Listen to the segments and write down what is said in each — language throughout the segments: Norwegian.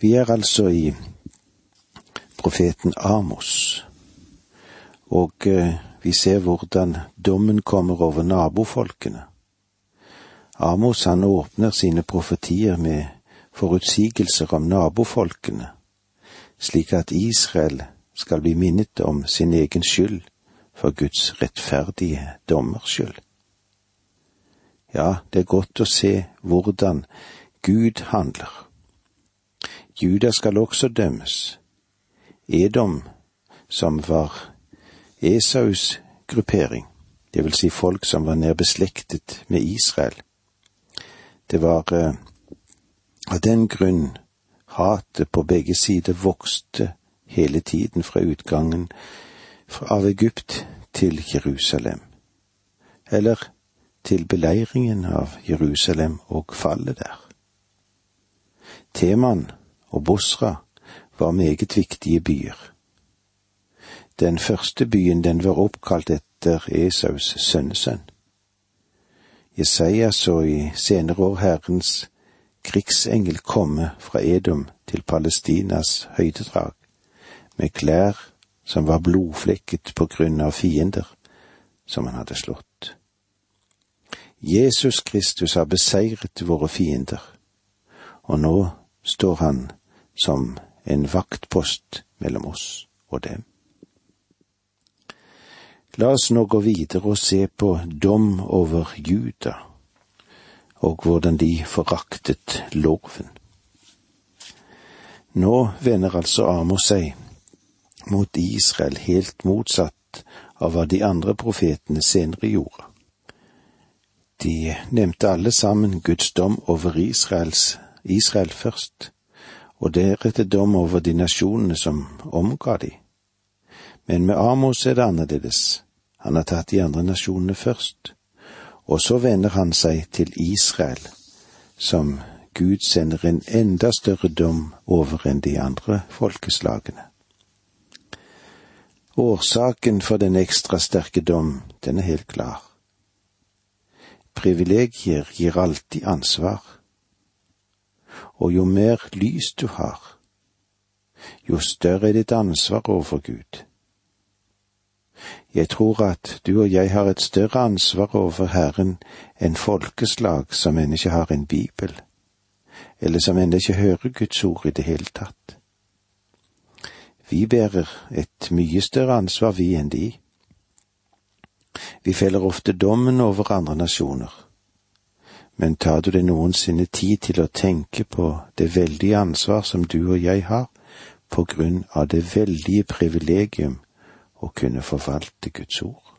Vi er altså i profeten Amos, og eh, vi ser hvordan dommen kommer over nabofolkene. Amos han åpner sine profetier med forutsigelser om nabofolkene, slik at Israel skal bli minnet om sin egen skyld for Guds rettferdige dommers skyld. Ja, det er godt å se hvordan Gud handler. Juda skal også dømmes. Edom, som var Esaus gruppering, det vil si folk som var nær beslektet med Israel. Det var eh, av den grunn hatet på begge sider vokste hele tiden fra utgangen av Egypt til Jerusalem, eller til beleiringen av Jerusalem og fallet der. Teman og Bosra var meget viktige byer. Den første byen den var oppkalt etter Esaus sønnesønn. Jesaja så i senere år Herrens krigsengel komme fra Edom til Palestinas høydedrag, med klær som var blodflekket på grunn av fiender som han hadde slått. Jesus Kristus har beseiret våre fiender, og nå står han som en vaktpost mellom oss og dem. La oss nå gå videre og se på dom over Juda, og hvordan de foraktet loven. Nå vender altså Amos seg mot Israel helt motsatt av hva de andre profetene senere gjorde. De nevnte alle sammen Guds dom over Israels, Israel først, og deretter dom over de nasjonene som omga de. Men med Amos er det annerledes. Han har tatt de andre nasjonene først, og så vender han seg til Israel, som Gud sender en enda større dom over enn de andre folkeslagene. Årsaken for den ekstra sterke dom, den er helt klar. Privilegier gir alltid ansvar og jo mer lys du har, jo større er ditt ansvar overfor Gud. Jeg tror at du og jeg har et større ansvar overfor Herren enn folkeslag som ennå ikke har en bibel, eller som ennå ikke hører Guds ord i det hele tatt. Vi bærer et mye større ansvar, vi, enn de. Vi feller ofte dommen over andre nasjoner men tar du deg noensinne tid til å tenke på det veldige ansvar som du og jeg har på grunn av det veldige privilegium å kunne forvalte Guds ord?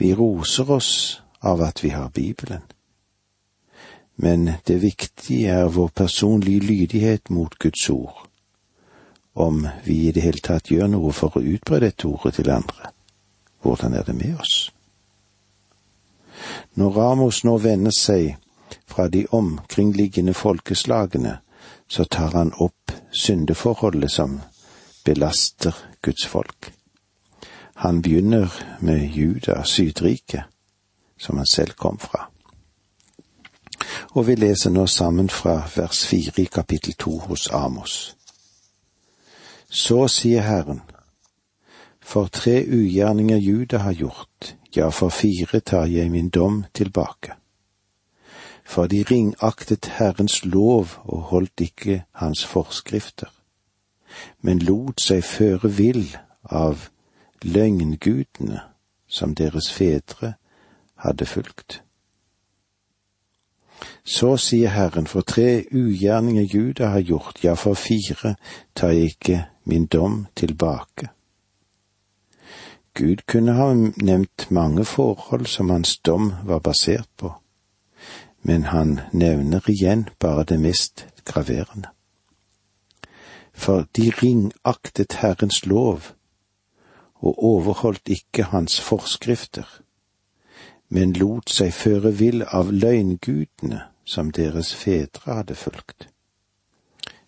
Vi roser oss av at vi har Bibelen, men det viktige er vår personlige lydighet mot Guds ord, om vi i det hele tatt gjør noe for å utbre dette ordet til andre. Hvordan er det med oss? Når Ramos nå vender seg fra de omkringliggende folkeslagene, så tar han opp syndeforholdet som belaster Guds folk. Han begynner med Juda, Sydriket, som han selv kom fra. Og vi leser nå sammen fra vers fire i kapittel to hos Amos. Så sier Herren, for tre ugjerninger Juda har gjort, ja, for fire tar jeg min dom tilbake. For de ringaktet Herrens lov og holdt ikke hans forskrifter, men lot seg føre vill av løgngudene som deres fedre hadde fulgt. Så sier Herren, for tre ugjerninger Juda har gjort, ja, for fire tar jeg ikke min dom tilbake. Gud kunne ha nevnt mange forhold som hans dom var basert på, men han nevner igjen bare det mest graverende. For de ringaktet Herrens lov og overholdt ikke hans forskrifter, men lot seg føre vill av løgngudene som deres fedre hadde fulgt.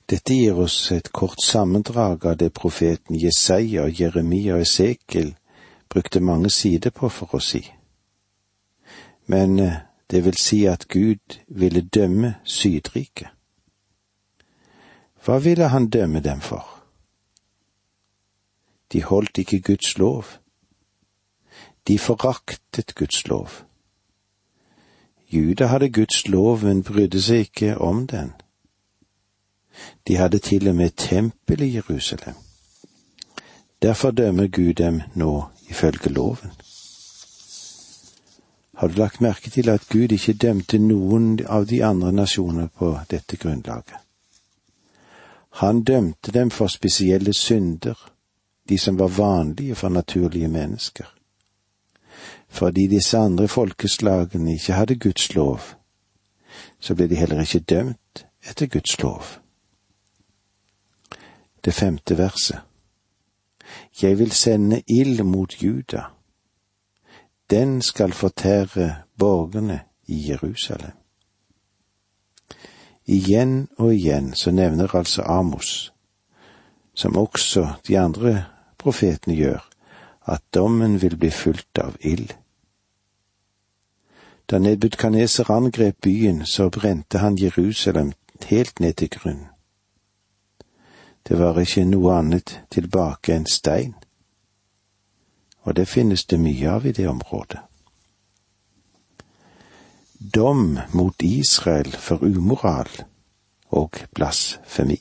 Dette gir oss et kort sammendrag av det profeten Jesaja, Jeremia og Esekiel brukte mange sider på for å si. Men eh, det vil si at Gud ville dømme Sydriket. Hva ville han dømme dem for? De holdt ikke Guds lov. De foraktet Guds lov. Juda hadde Guds lov, men brydde seg ikke om den. De hadde til og med tempel i Jerusalem. Derfor dømmer Gud dem nå ifølge loven. Har du lagt merke til at Gud ikke dømte noen av de andre nasjoner på dette grunnlaget? Han dømte dem for spesielle synder, de som var vanlige for naturlige mennesker. Fordi disse andre folkeslagene ikke hadde Guds lov, så ble de heller ikke dømt etter Guds lov. Det femte verset. Jeg vil sende ild mot Juda. Den skal fortære borgerne i Jerusalem. Igjen og igjen så nevner altså Amos, som også de andre profetene gjør, at dommen vil bli fulgt av ild. Da Nebukadneser angrep byen, så brente han Jerusalem helt ned til grunn. Det var ikke noe annet tilbake enn stein, og det finnes det mye av i det området. Dom mot Israel for umoral og blasfemi.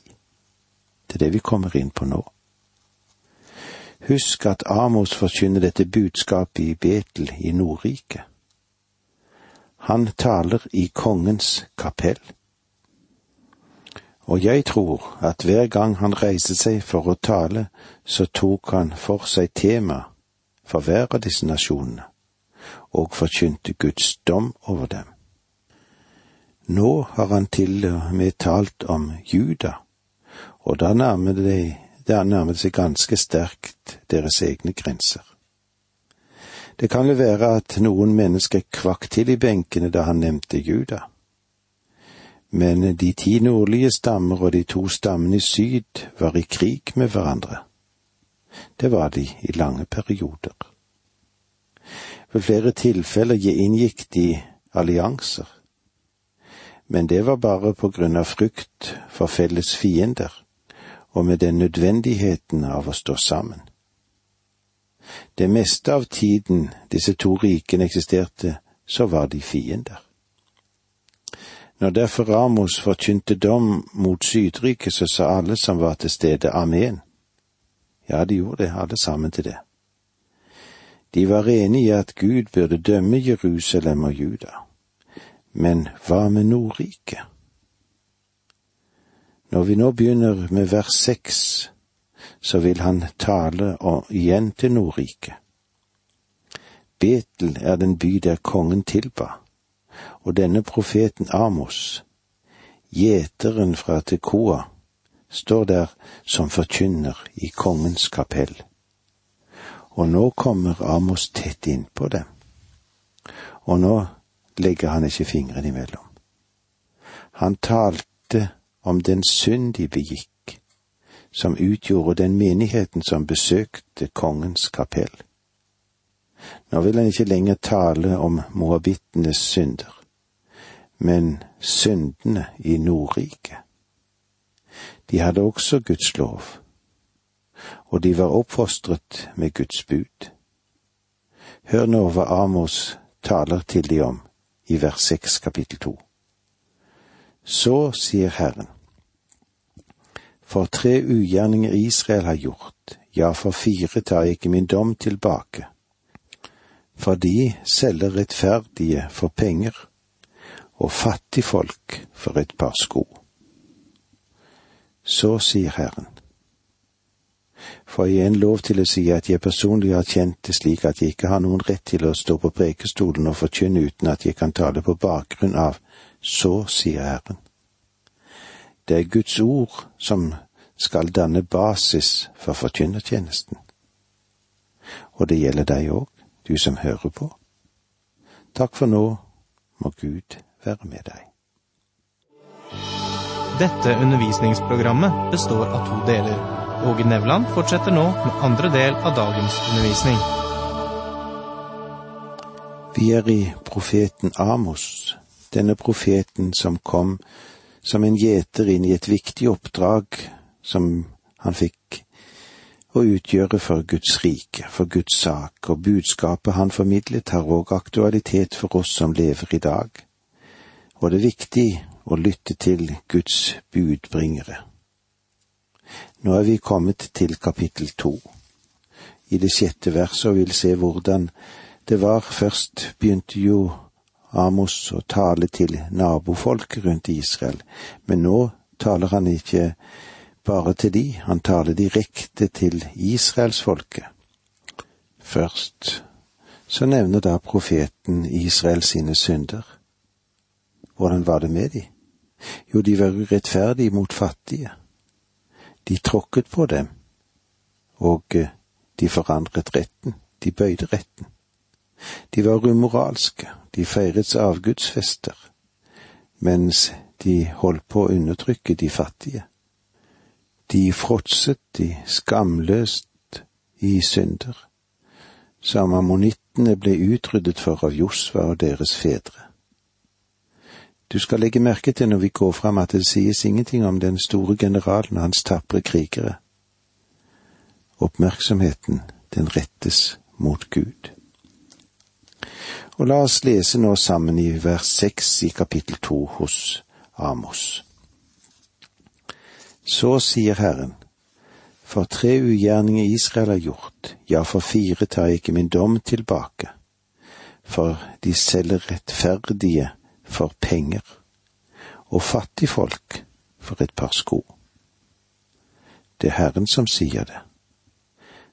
Det er det vi kommer inn på nå. Husk at Amos forkynner dette budskapet i Betel i Nordriket. Han taler i kongens kapell. Og jeg tror at hver gang han reiste seg for å tale, så tok han for seg tema for hver av disse nasjonene, og forkynte Guds dom over dem. Nå har han til og med talt om Juda, og da nærmer det det nærmet seg ganske sterkt deres egne grenser. Det kan jo være at noen mennesker kvakk til i benkene da han nevnte Juda. Men de ti nordlige stammer og de to stammene i syd var i krig med hverandre. Det var de i lange perioder. Ved flere tilfeller inngikk de allianser, men det var bare på grunn av frykt for felles fiender og med den nødvendigheten av å stå sammen. Det meste av tiden disse to rikene eksisterte, så var de fiender. Når derfor Ramos forkynte dom mot Sydriket, så sa alle som var til stede, amen. Ja, de gjorde det, alle sammen til det. De var enige i at Gud burde dømme Jerusalem og Juda. Men hva med Nordriket? Når vi nå begynner med vers seks, så vil han tale igjen til Nordriket. Betel er den by der kongen tilba, og denne profeten Amos, gjeteren fra Tekoa, står der som forkynner i kongens kapell. Og nå kommer Amos tett innpå dem, og nå legger han ikke fingrene imellom. Han talte om den synd de begikk, som utgjorde den menigheten som besøkte kongens kapell. Nå vil han ikke lenger tale om moabittenes synder, men syndene i Nordriket. De hadde også Guds lov, og de var oppfostret med Guds bud. Hør nå hva Amos taler til de om i vers seks kapittel to. Så sier Herren, for tre ugjerninger Israel har gjort, ja, for fire tar jeg ikke min dom tilbake. For de selger rettferdige for penger, og fattigfolk for et par sko. Så sier Herren. Får jeg en lov til å si at jeg personlig har kjent det slik at jeg ikke har noen rett til å stå på prekestolen og forkynne uten at jeg kan tale på bakgrunn av så sier Herren. Det er Guds ord som skal danne basis for forkynnertjenesten. Og det gjelder deg òg, du som hører på. Takk for nå, må Gud være med deg. Dette undervisningsprogrammet består av to deler. Åge Nevland fortsetter nå med andre del av dagens undervisning. Vi er i profeten Amos, denne profeten som kom som en gjeter inn i et viktig oppdrag som han fikk å utgjøre for Guds rike, for Guds sak, og budskapet han formidlet har òg aktualitet for oss som lever i dag, og det er viktig å lytte til Guds budbringere. Nå er vi kommet til kapittel to. I det sjette verset vil se hvordan det var. Først begynte jo Amos å tale til nabofolket rundt Israel, men nå taler han ikke bare til de, han taler direkte til israelsfolket. Først så nevner da profeten Israel sine synder. Hvordan var det med de? Jo, de var urettferdige mot fattige. De tråkket på dem, og eh, de forandret retten, de bøyde retten. De var umoralske, de feiret avgudsfester, mens de holdt på å undertrykke de fattige. De fråtset de skamløst i synder, som ammonittene ble utryddet for av Josva og deres fedre. Du skal legge merke til når vi går fram at det sies ingenting om den store generalen og hans tapre krigere. Oppmerksomheten, den rettes mot Gud. Og la oss lese nå sammen i vers seks i kapittel to hos Amos. Så sier Herren, for tre ugjerninger Israel har gjort, ja, for fire tar jeg ikke min dom tilbake, for de selger rettferdige for penger, og fattigfolk for et par sko. Det er Herren som sier det.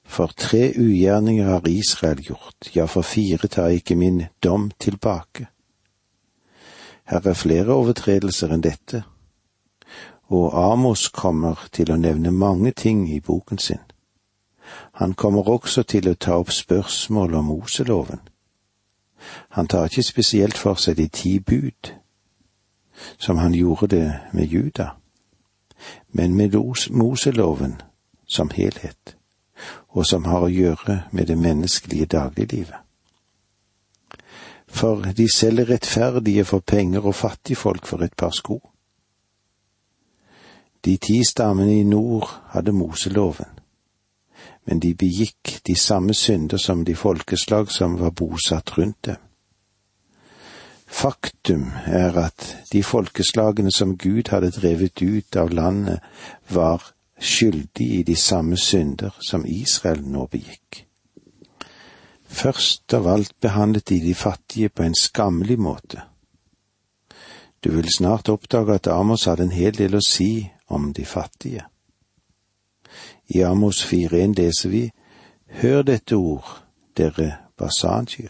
For tre ugjerninger har Israel gjort, ja, for fire tar ikke min dom tilbake. Her er flere overtredelser enn dette, og Amos kommer til å nevne mange ting i boken sin. Han kommer også til å ta opp spørsmål om Moseloven. Han tar ikke spesielt for seg de ti bud, som han gjorde det med Juda, men med Moseloven som helhet, og som har å gjøre med det menneskelige dagliglivet. For de selger rettferdige for penger og fattigfolk for et par sko. De ti stammene i nord hadde Moseloven, men de begikk de samme synder som de folkeslag som var bosatt rundt dem. Faktum er at de folkeslagene som Gud hadde drevet ut av landet, var skyldige i de samme synder som Israel nå begikk. Først av alt behandlet de de fattige på en skammelig måte. Du vil snart oppdage at Amos hadde en hel del å si om de fattige. I Amos 4.1 leser vi, Hør dette ord, dere basankyr,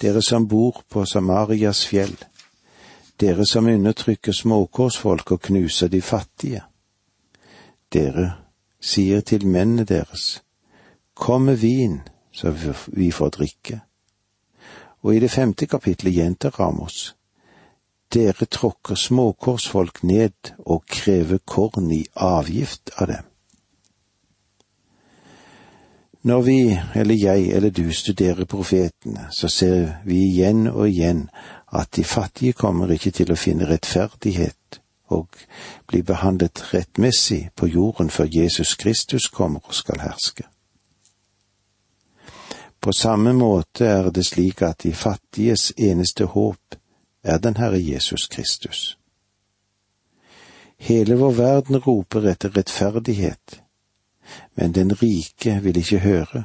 dere som bor på Samarias fjell, dere som undertrykker småkårsfolk og knuser de fattige. Dere sier til mennene deres, Kom med vin, så vi får drikke. Og i det femte kapitlet gjentar Ramos, Dere tråkker småkårsfolk ned og krever korn i avgift av dem. Når vi, eller jeg eller du, studerer profetene, så ser vi igjen og igjen at de fattige kommer ikke til å finne rettferdighet og bli behandlet rettmessig på jorden før Jesus Kristus kommer og skal herske. På samme måte er det slik at de fattiges eneste håp er den Herre Jesus Kristus. Hele vår verden roper etter rettferdighet, men den rike vil ikke høre,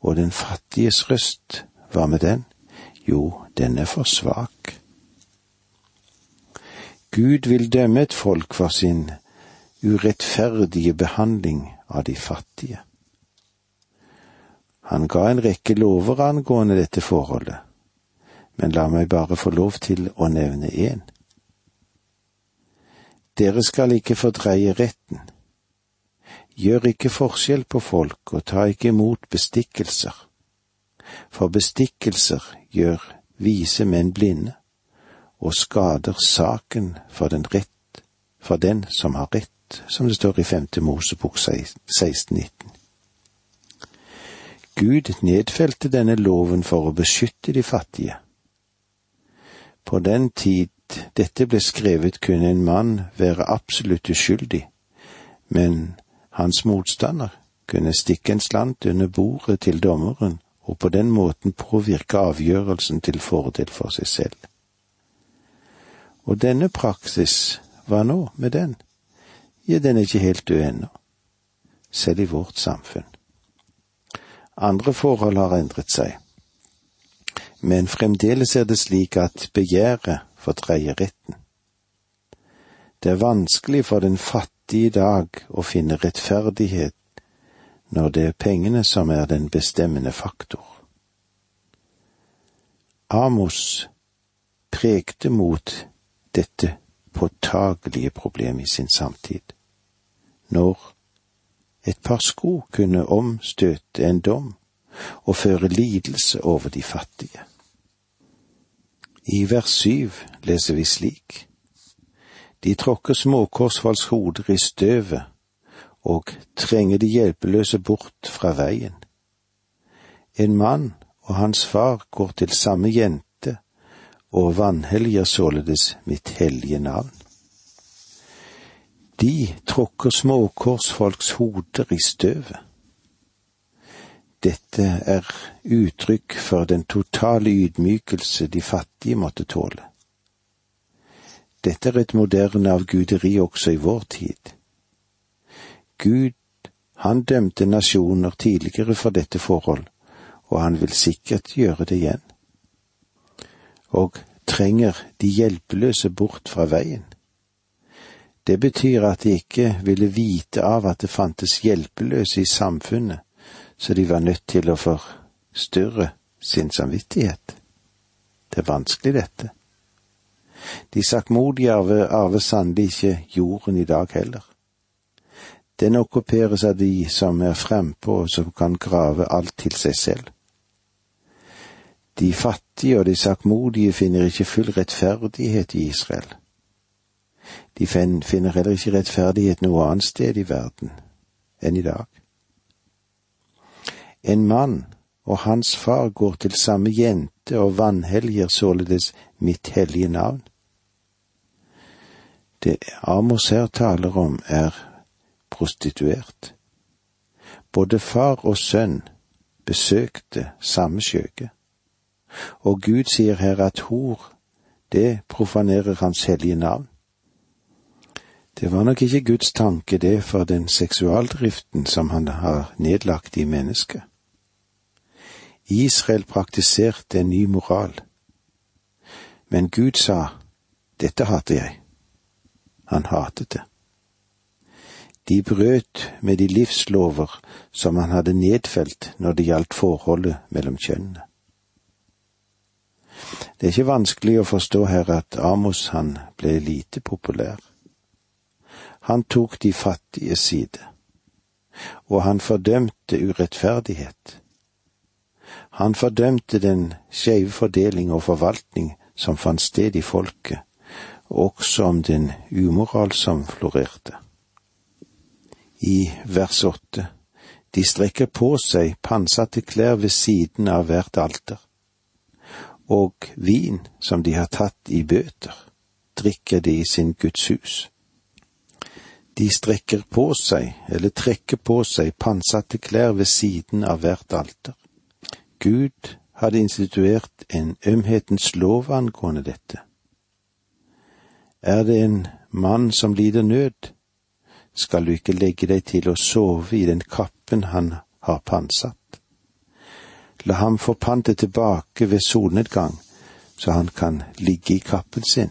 og den fattiges røst, hva med den? Jo, den er for svak. Gud vil dømme et folk for sin urettferdige behandling av de fattige. Han ga en rekke lover angående dette forholdet, men la meg bare få lov til å nevne én. Dere skal ikke fordreie retten. Gjør ikke forskjell på folk og ta ikke imot bestikkelser, for bestikkelser gjør vise menn blinde og skader saken for den rett, for den som har rett, som det står i femte Mosebok 1619. Gud nedfelte denne loven for å beskytte de fattige. På den tid dette ble skrevet, kunne en mann være absolutt uskyldig, men hans motstander kunne stikke en slant under bordet til dommeren og på den måten påvirke avgjørelsen til fordel for seg selv. Og denne praksis, hva nå med den? Ja, den er ikke helt død ennå, selv i vårt samfunn. Andre forhold har endret seg, men fremdeles er det slik at begjæret fordreier retten. Det er vanskelig for den fattige i dag å finne rettferdighet når det er pengene som er den bestemmende faktor. Amos prekte mot dette påtagelige problemet i sin samtid. Når et par sko kunne omstøte en dom og føre lidelse over de fattige. I vers syv leser vi slik. De tråkker småkorsfolks hoder i støvet og trenger de hjelpeløse bort fra veien. En mann og hans far går til samme jente og vanhelliger således mitt hellige navn. De tråkker småkorsfolks hoder i støvet. Dette er uttrykk for den totale ydmykelse de fattige måtte tåle. Dette er et moderne avguderi også i vår tid. Gud, han dømte nasjoner tidligere for dette forhold, og han vil sikkert gjøre det igjen. Og trenger de hjelpeløse bort fra veien. Det betyr at de ikke ville vite av at det fantes hjelpeløse i samfunnet, så de var nødt til å forstyrre sin samvittighet. Det er vanskelig, dette. De sakkmodige arver, arver sannelig ikke jorden i dag heller. Den okkuperes av de som er frempå og som kan grave alt til seg selv. De fattige og de sakkmodige finner ikke full rettferdighet i Israel. De finner heller ikke rettferdighet noe annet sted i verden enn i dag. En mann og hans far går til samme jente og vanhelliger således mitt hellige navn. Det Amos her taler om, er prostituert. Både far og sønn besøkte samme skjøge. Og Gud sier her at hor, det profanerer hans hellige navn. Det var nok ikke Guds tanke, det, for den seksualdriften som han har nedlagt i mennesket. Israel praktiserte en ny moral. Men Gud sa, dette hater jeg. Han hatet det. De brøt med de livslover som han hadde nedfelt når det gjaldt forholdet mellom kjønnene. Det er ikke vanskelig å forstå her at Amos han ble lite populær. Han tok de fattige side, og han fordømte urettferdighet. Han fordømte den skeive fordeling og forvaltning som fant sted i folket, også om den umoral som florerte. I vers åtte, de strekker på seg pansatte klær ved siden av hvert alter og vin som de har tatt i bøter, drikker de i sin Guds hus. De strekker på seg, eller trekker på seg, pannsatte klær ved siden av hvert alter. Gud hadde instituert en ømhetens lov angående dette. Er det en mann som lider nød, skal du ikke legge deg til å sove i den kappen han har pantsatt. La ham få pantet tilbake ved solnedgang, så han kan ligge i kappen sin.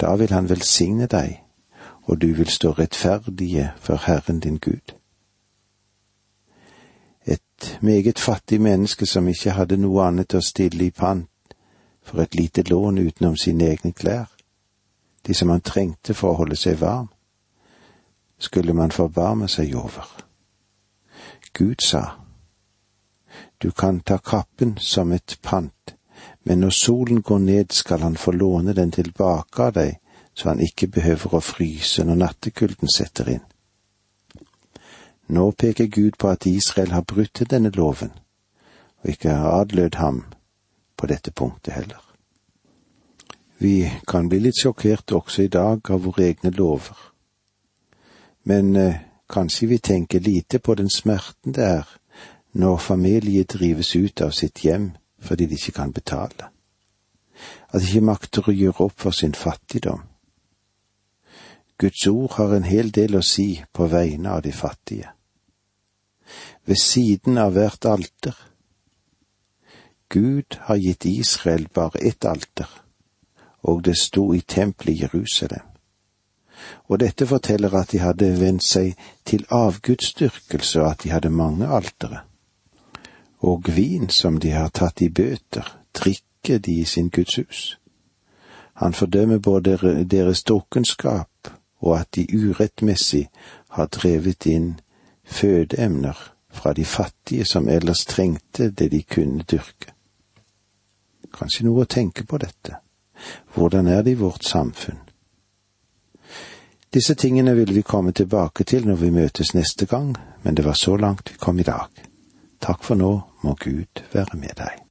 Da vil han velsigne deg, og du vil stå rettferdige for Herren din Gud. Et meget fattig menneske som ikke hadde noe annet å stille i pant for et lite lån utenom sine egne klær, de som han trengte for å holde seg varm, skulle man forbarme seg over. Gud sa, du kan ta kappen som et pant, men når solen går ned skal han få låne den tilbake av deg, så han ikke behøver å fryse når nattekulden setter inn. Nå peker Gud på at Israel har brutt denne loven, og ikke har adlød ham på dette punktet heller. Vi kan bli litt sjokkert også i dag av våre egne lover. Men eh, kanskje vi tenker lite på den smerten det er når familie drives ut av sitt hjem fordi de ikke kan betale. At de ikke makter å gjøre opp for sin fattigdom. Guds ord har en hel del å si på vegne av de fattige. Ved siden av hvert alter. Gud har gitt Israel bare ett alter, og det sto i tempelet i Jerusalem. Og dette forteller at de hadde vendt seg til avgudsdyrkelse, og at de hadde mange altere. Og vin som de har tatt i bøter, drikker de i sin Guds hus. Han fordømmer både deres drukkenskap og at de urettmessig har drevet inn fødeemner fra de fattige som ellers trengte det de kunne dyrke. Kanskje noe å tenke på dette. Hvordan er det i vårt samfunn? Disse tingene vil vi komme tilbake til når vi møtes neste gang, men det var så langt vi kom i dag. Takk for nå, må Gud være med deg.